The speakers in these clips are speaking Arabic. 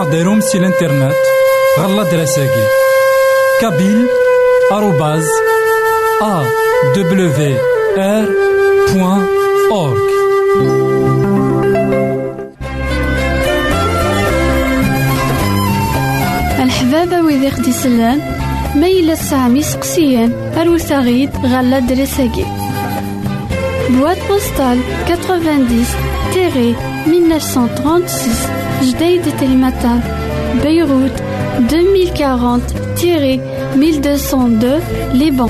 غديرهم سي الانترنت غالا دراساكي كابيل آروباز أ دبليو آر بوان أورك الحبابة ويدي خدي سلان ميلا سامي سقسيان أروساغيد غالا دراساكي Boîte postale 90-1936 Jdeï de Télématan, Beyrouth 2040-1202 Liban.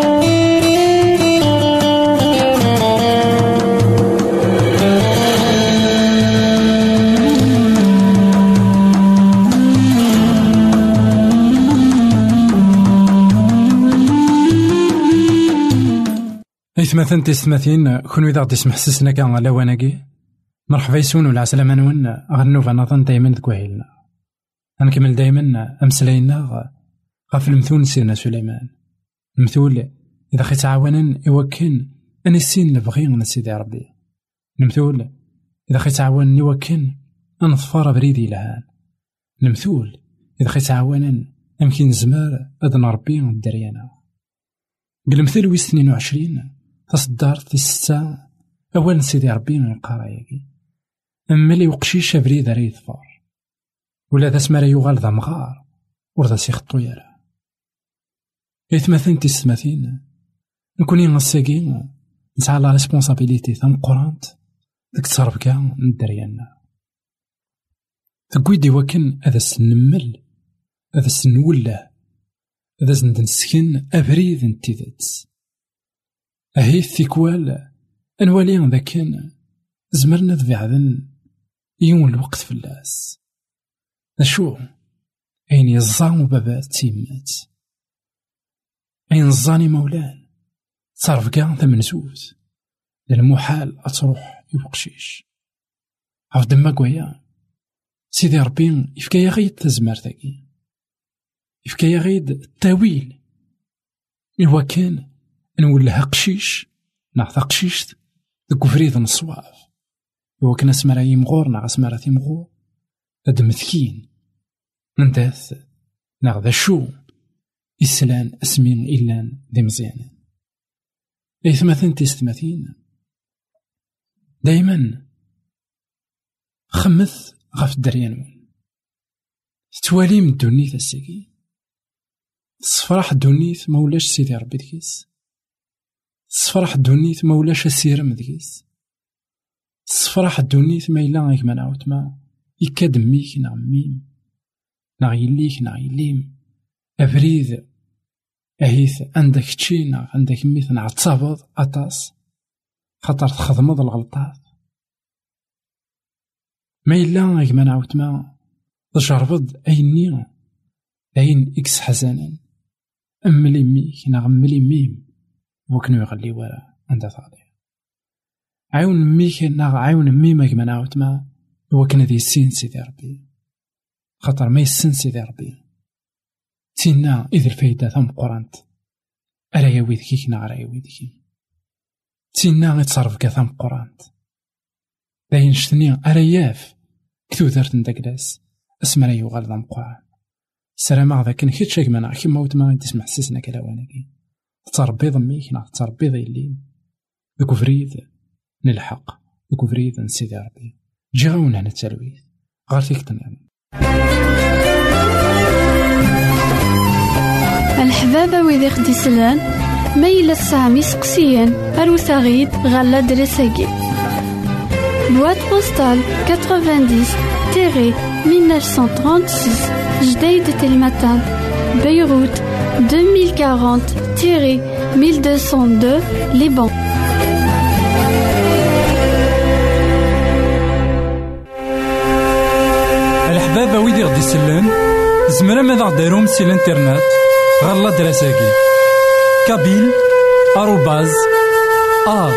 إثمثن تيستماثين كون إذا غدي يسمح سسنا كان على واناكي مرحبا يسون ولا عسلامة نون. غنوفا نظن دايما ذكوهيلنا غنكمل دايما أمسلاينا غاف المثول سيرنا سليمان. المثول إذا خي تعاونا يوكن. أن السين نبغي من سيدي ربي. المثول إذا خي تعاون يوكن. أن ظفار بريدي لهان. المثول إذا خي تعاونا أمكن زمار أد نربي الدريانا قلمثل ويس 22 تصدار في الستة أول سيدي ربي من القراية أما لي وقشيش بريد راه يظفر ولا ذا سمارا يغال ذا مغار. ورذا سيخطو يرا إثمثن تيستماثين نكوني نغساكي نسعى لا ريسبونسابيليتي ثم قرانت. ديك تصرف من الدريانا تقويدي وكن هذا سنمل. هذا سنولة. هذا سندنسكن أبريد انتيدت أهي الثيكوال أنوالي ذاكن زمرنا ذبعذن يوم الوقت في اللاس أشو أين يزام بابا تيمات أين زاني مولان صرف كاع تمنزوز المحال أتروح يبقشيش عرف دما قويا سيدي ربي يفكايا غيد ذاكي يفكايا غيد التاويل إوا كان نولها قشيش نعطى قشيش ديك فريد نصواف إوا كان اسمرا يمغور ناغ اسمرا تيمغور هاد مثكين ننداث ذا شو. إسلان أسمين إلان ذي مزيانين إثمثن تيستمثين دايما خمث غف الدريان توالي من الدنيا الساكي صفراح الدنيت ما ولاش سيدي ربي دكيس صفراح الدنيت ما ولاش السيرم دكيس صفراح الدنيت ما إلا غيك ما نعاود ما يكاد ميك نا ميم نا يليك نا يليم أفريد أهيث عندك تشي نا عندك ميت نا تصابض أطاس خاطر تخدمض الغلطات ما إلا غيك ما نعاود ما تجربض أيني أين إكس حسنا أملي ميك نا أملي ميم وكنو يغلي ورا عند ثاضي عاون ميك نا عاون ميمك ما نعاود ما وكن ذي السين سيدي ربي خاطر ما يسن سيدي ربي تينا إذ الفايدة ثم قرانت. أرا يويد كيك نا أرا يويد كي. تينا يتصرف كثم قرانت. داين شتني أرا ياف كتو دارت نداكلاس اسمرا يوغال ذا مقران سلام ذاك كن كيتشاك مانا كيما وتما تسمح سيسنا كلاوانكي تربي ضميك نا تربي ضيلي ذوك فريد نلحق ذوك فريد نسيدي ربي. جي غاون هنا التلويث. غير فيك تنعم الحبابة ويدي خدي سلان ميلا سامي سقسيان أروسا غيد غالا دريساكي Boîte postale 90 1936 Jdeï de Beyrouth 2040 1202 Liban. الحبابة ويدي غدي يسلن زمرا ماذا غديرهم سي الإنترنت؟ غالا دراساكي كابيل آروباز أ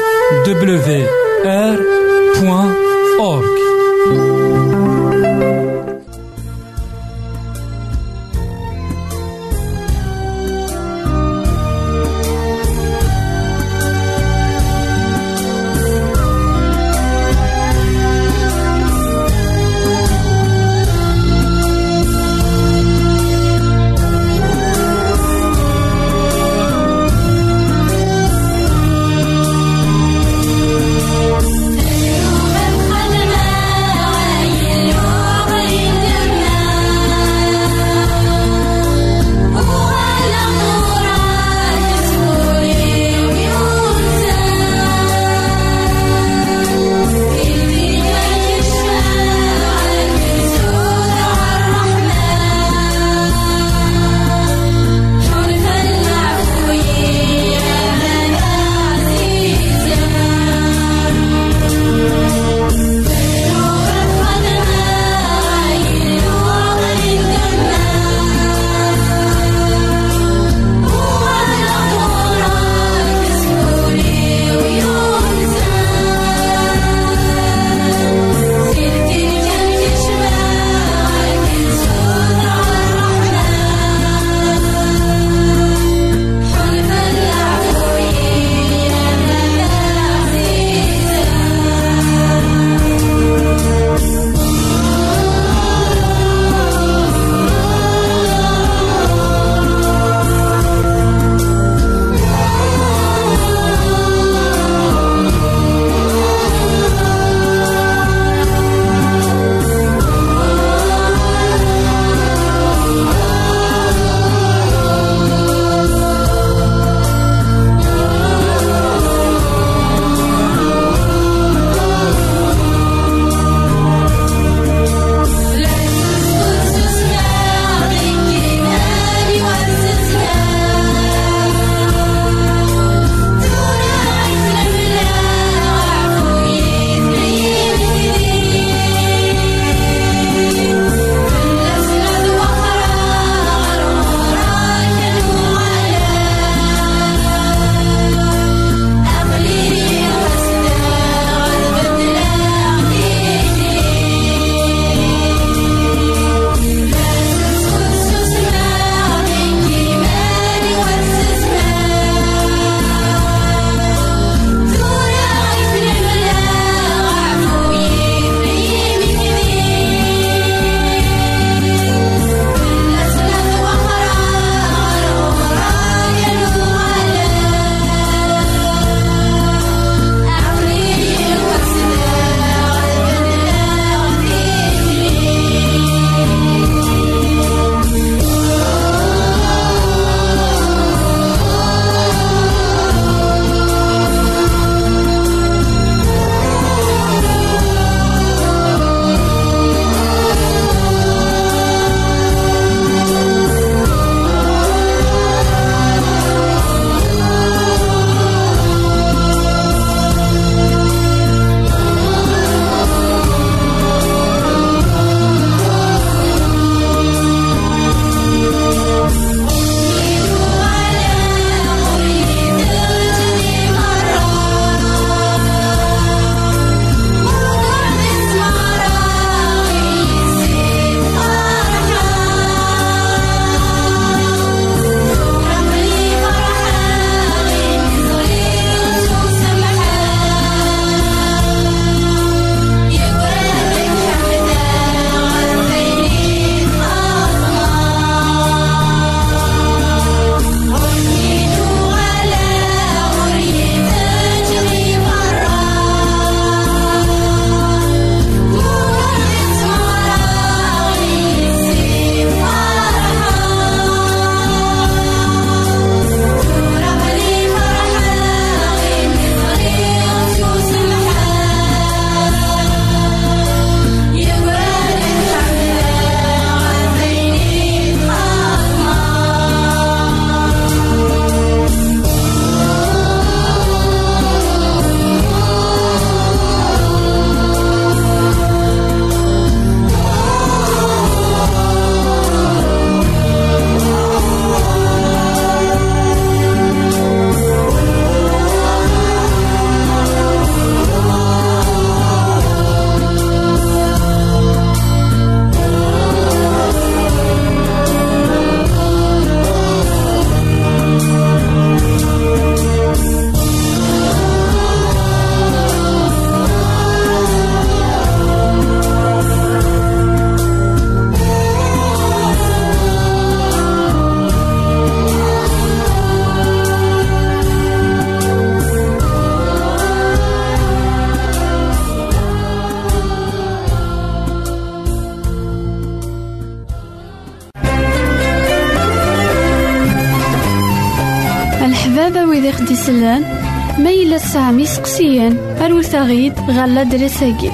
yella tesɛam iseqsiyen, arut aɣ-d ɣer l'adresse-agi.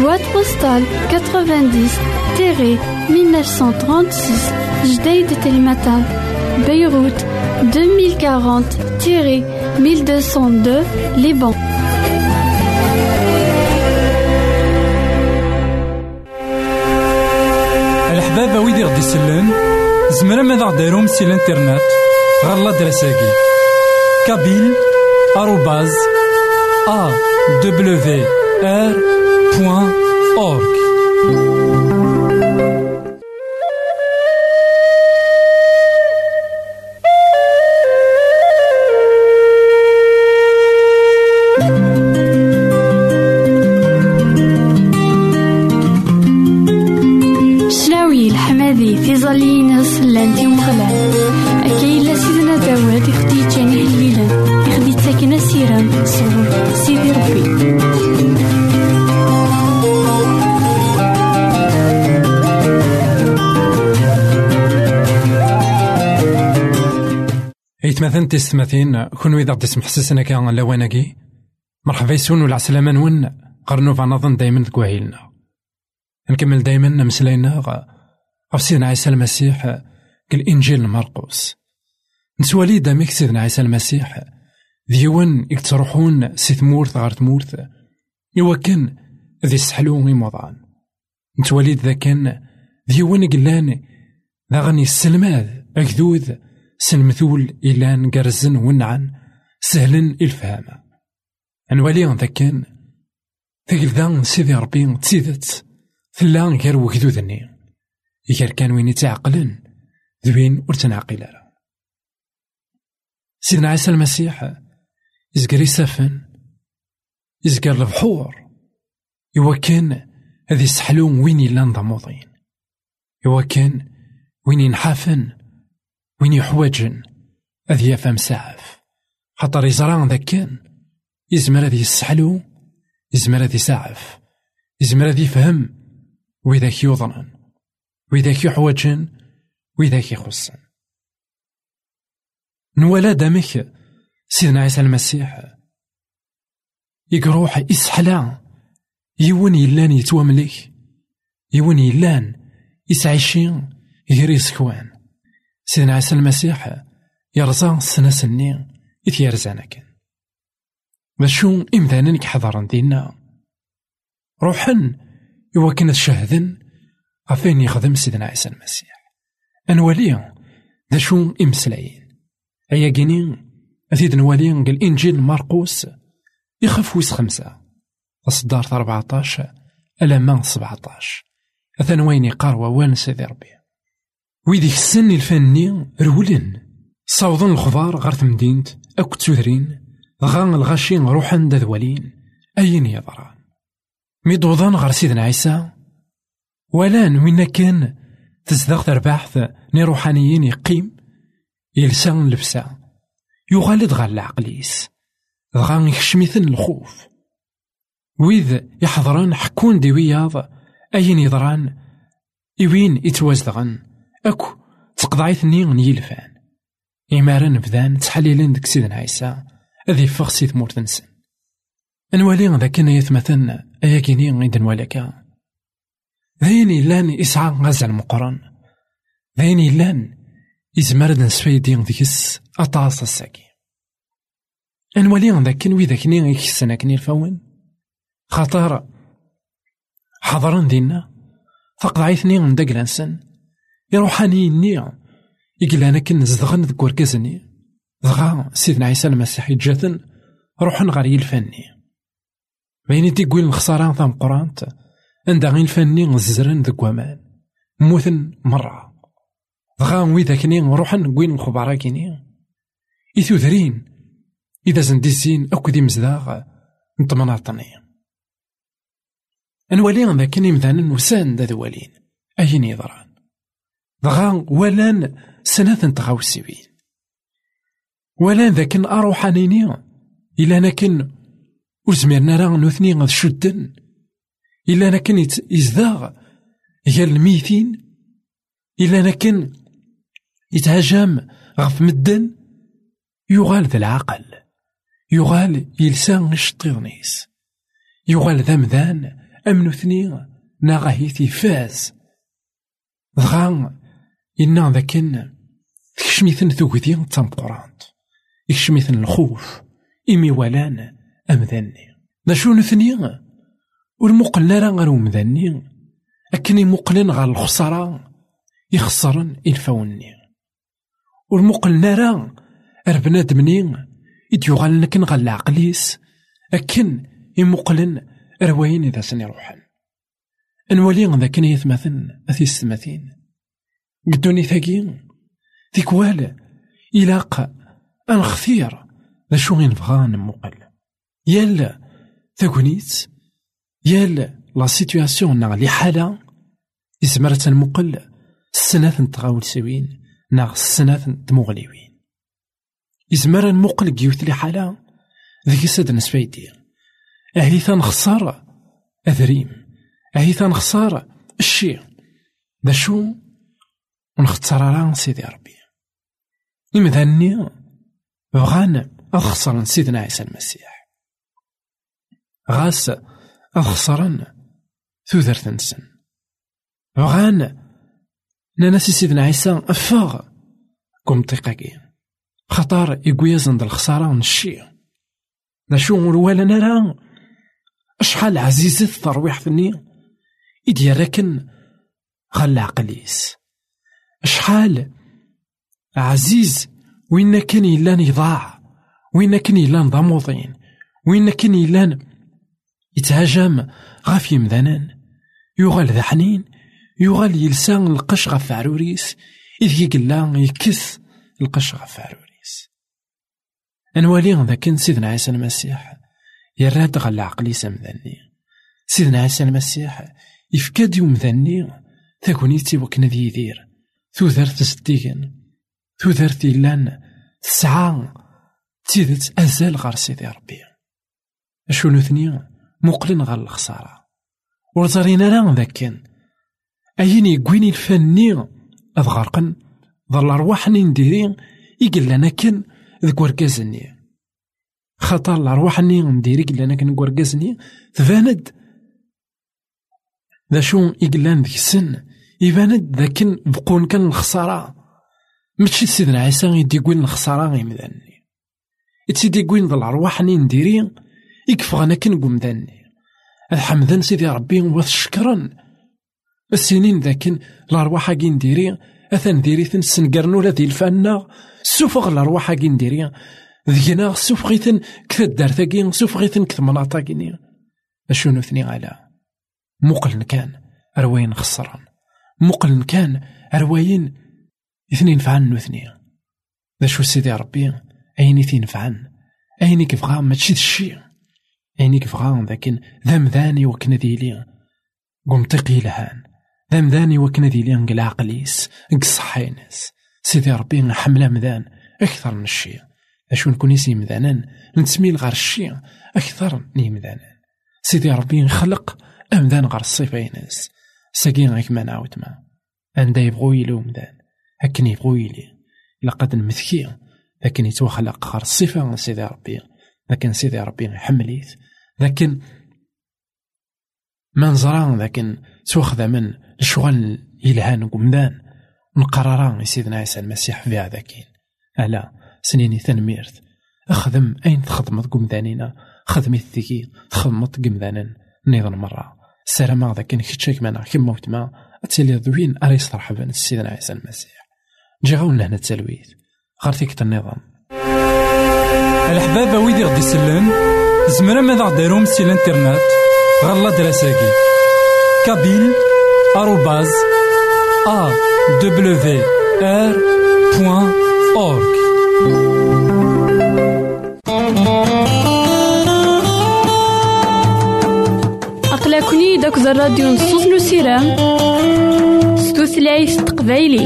Boîte postale 90-1936 Jdeï de Télématin, Beyrouth 2040-1202 Liban. الحبابة ويدي غدي يسلن زمرا ماذا غديرهم سي الانترنت غالا دراساكي كابيل آروباز ايتماثن تيستماثين كون ويدا غدي يسمح سسنا كان لواناكي مرحبا يسون ولا عسلامة نون قرنو فنظن دايما ذكواهيلنا نكمل دايما مسلاينا غف سيدنا عيسى المسيح. كالإنجيل مرقوس. نسوالي دامك سيدنا عيسى المسيح. ديوان يتروحون سي ثمورث غار ثمورث إوا كان ذي سحلو إموضان نتواليد ذا كان ديوان قلان ذا غني السلماذ. أكذوذ سلمثول إلان قرزن ونعن سهلن إلفهام. نوالي ذا كان ثقل ذا سيدي ربي تسيدت ثلا غير وكذوذني غير كان وين يتعقلن ذوين ور تنعقل سيدنا عيسى المسيح يزقر يسافن يزقر البحور. إوا كان هذي سحلون وين يلا نضموضين إوا كان وين ينحافن وين يحوجن؟ هذي يفهم سعف. خاطر يزران ذاك كان يزمر هذي يسحلو يزمر هذي سعف. يزمر هذي يفهم وذاك يوضنن وذاك يحوجن. وذاك يخصن. نوالا دامك سيدنا عيسى المسيح. يقروح يسحلا يون يلان يتواملك يون يلان يسعيشين. غير يسكوان سيدنا عيسى المسيح يرزا سنة سنين يتيرزانا كان بشو إمثالا كحضرن دينا. روحن إوا كان شهدن غفين يخدم سيدنا عيسى المسيح. أنوالي ذا شو إمسلاين أيا كيني أثيد نوالي قال إنجيل مرقوس يخف ويس خمسة. أصدار 14 ألمان 17 أثن وين يقار وان سيدي ربي. ويديك السن الفني رولن. صوضن الخضار غير تمدينت أكو تسوثرين غان الغاشين روحن دذولين أين يضران ميدوضان غير سيدنا عيسى. ولان وين كان تزدغ ترباحث ني روحانيين يقيم. يلسان لبسا. يغالد غال العقليس. غان يخشميثن الخوف. ويذ يحضران حكون دي وياض أين يضران إوين يتوازدغن أكو تقضعيثني نيلفان إمارن بدان تحليلن ديك سيدنا عيسى أذي فغ سي ثمور تنسن أنوالي ذاك يتمثلن أياكيني غيد نوالكا ذاين إلان إسعى غزال مقرن ذاين إلان إزمرد نسفيدين ديكس أطاس الساكي أنوالي ذاك ويذاكني غيكسنا كني الفون خاطر حضرن دينا فقضعيثني ندق لانسن يروحاني ني يقلانا كن زدغن ذك وركزني. دغا سيدنا عيسى المسيح جاتن روحن غير يلفني. بيني تيقول الخسارة ثام قرانت عندها غير الفني زرن ذك موثن مرة. دغا ويذاكني روحن قوين الخبراء كيني إثوثرين إذا زنديسين أكو دي مزداغ نطمناطني أنوالي ذاك مثلا وسان ذا ذوالين. أين يضران دغا ولان سنة تغاوسيوين ولان ذاك أروحانيني إلا نكن وزميرنا راه نوثني غاد شدن. إلا نكن يزداغ هي الميتين إلا نكن يتهاجم غف مدن. يغال ذا العقل. يغال يلسان الشطيرنيس يغال ذا مذان أمن ثنين ناغاهيتي فاز. دغا إنا ذاكن تكشميثن ثوكدي تمقرانت يكشميثن الخوف إمي ولان أمذني ذا شو نثني والمقلنا راه غير مذني أكن يمقلن غير الخسارة يخسرن الفوني والمقلنا راه أربنادمني إديوغال لكن غال العقليس أكن يمقلن رواين إذا سني روحن نولي ذاك يثمثن أثي السماثين قدوني ثاقين تيكوال إلاق أنخثير ذا شو بغا نمقل يال ثاكونيت يال لا سيتواسيون ناغ لي حالة يزمر تنمقل السنات نتغاول سوين. ناغ السنات تمغليوين يزمر نمقل كيوت لي حالة ذيك ساد نسفايدي أهي تنخسر أذريم. أهي تنخسر الشي ذا شو ونختار راه سيدي ربي. إمذاني بغان أخسر سيدنا عيسى المسيح. غاس أخسرن ثوثرت نسن بغان ناناسي سيدنا عيسى أفاغ كم طيقاكي خطار يقويزن الخسارة نشي ذا شو ولا نرى أشحال عزيزة الترويح ثني إدي راكن غال عقليس شحال؟ عزيز وين كان يلان يضاع وين كان يلان ضموضين وين كان يلان يتهاجم غاف يمذنان يغال ذا حنين يغال يلسان القش غف عروريس؟ إذ يقلا يكث القش غف عروريس. أنوالي ذاك سيدنا عيسى المسيح يراد غال عقليس مذني سيدنا عيسى المسيح يفكاد يوم ذني تاكونيتي وكنا ذي يدير تودرت زديكن تودرت إلان تسعة تيدت أزال غار سيدي ربي. أشو نثني؟ مقلن غار الخسارة. ورزارينا راه ذاكن. أين يقويني الفني؟ أذ غرقن ظل أرواحني نديري. يقلنا كن ذك وركازني خطر الأرواحني نديري قلنا كن وركازني تباند ذا شو يقلان ذيك السن يباند ذاك بقون كان الخسارة. ماشي سيدنا عيسى يدي يقول الخسارة غيمداني يتسيدي يقول ذا الأرواح ني نديري يكفغنا كن قمداني الحمدان سيدي ربي وث شكرا. السنين ذاكن الأرواح كي نديري أثن ديري تنسنقرنو لا ذي الفانا سوفغ الأرواح كي نديري ذينا سوفغيتن كثا دارتاكي سوفغيتن كثا مناطاكيني أشو نثني على؟ مقلن كان روين خسران. مقلن كان رواين اثنين فعن اثنين ذا شو سيدي ربي؟ أين اثنين فعن؟ أين كيفغا ماشي الشي. أين كيفغا لكن ذا مذاني وكنا ديلي تقي لهان. ذا مذاني وكنا ديلي نقل عقليس. نقصحينس سيدي ربي حملة مذان. أكثر من الشي. أشو نكون يسي مذانا؟ نتسميل غير الشي. أكثر ني مذانا. سيدي ربي نخلق أمذان غير الصفينس ساقين غيك ما نعاود ما. عندها يبغو يلو مدان هكن يبغو يلي. لقد نمثكي. لكن يتوخلق غير الصفة سيدي ربي. لكن سيدي ربي يحمليت. لكن ما نزران لكن توخذ من الشغل يلهان قمدان. نقرران سيدنا عيسى المسيح في هذاكين ألا سنيني تنميرت أخدم أين تخدمت قمدانينا؟ خدمي الثقي تخدمت قمدانا نيضا مرة. سلام هذا كان كيتشيك معنا كيما وتما تسالي ذوين أري مرحبا سيدنا عيسى المسيح. نجي غاونا هنا التلويث. غير تيكت النظام. الحبابة ويدي غدي يسلم زمرا ماذا غديرهم سي الإنترنت؟ غالا دراساكي كابيل آروباز أ دبليو آر بوان أورك أقلكني داك الراديو نصوص نسيرام ستوثلايف تقبايلي.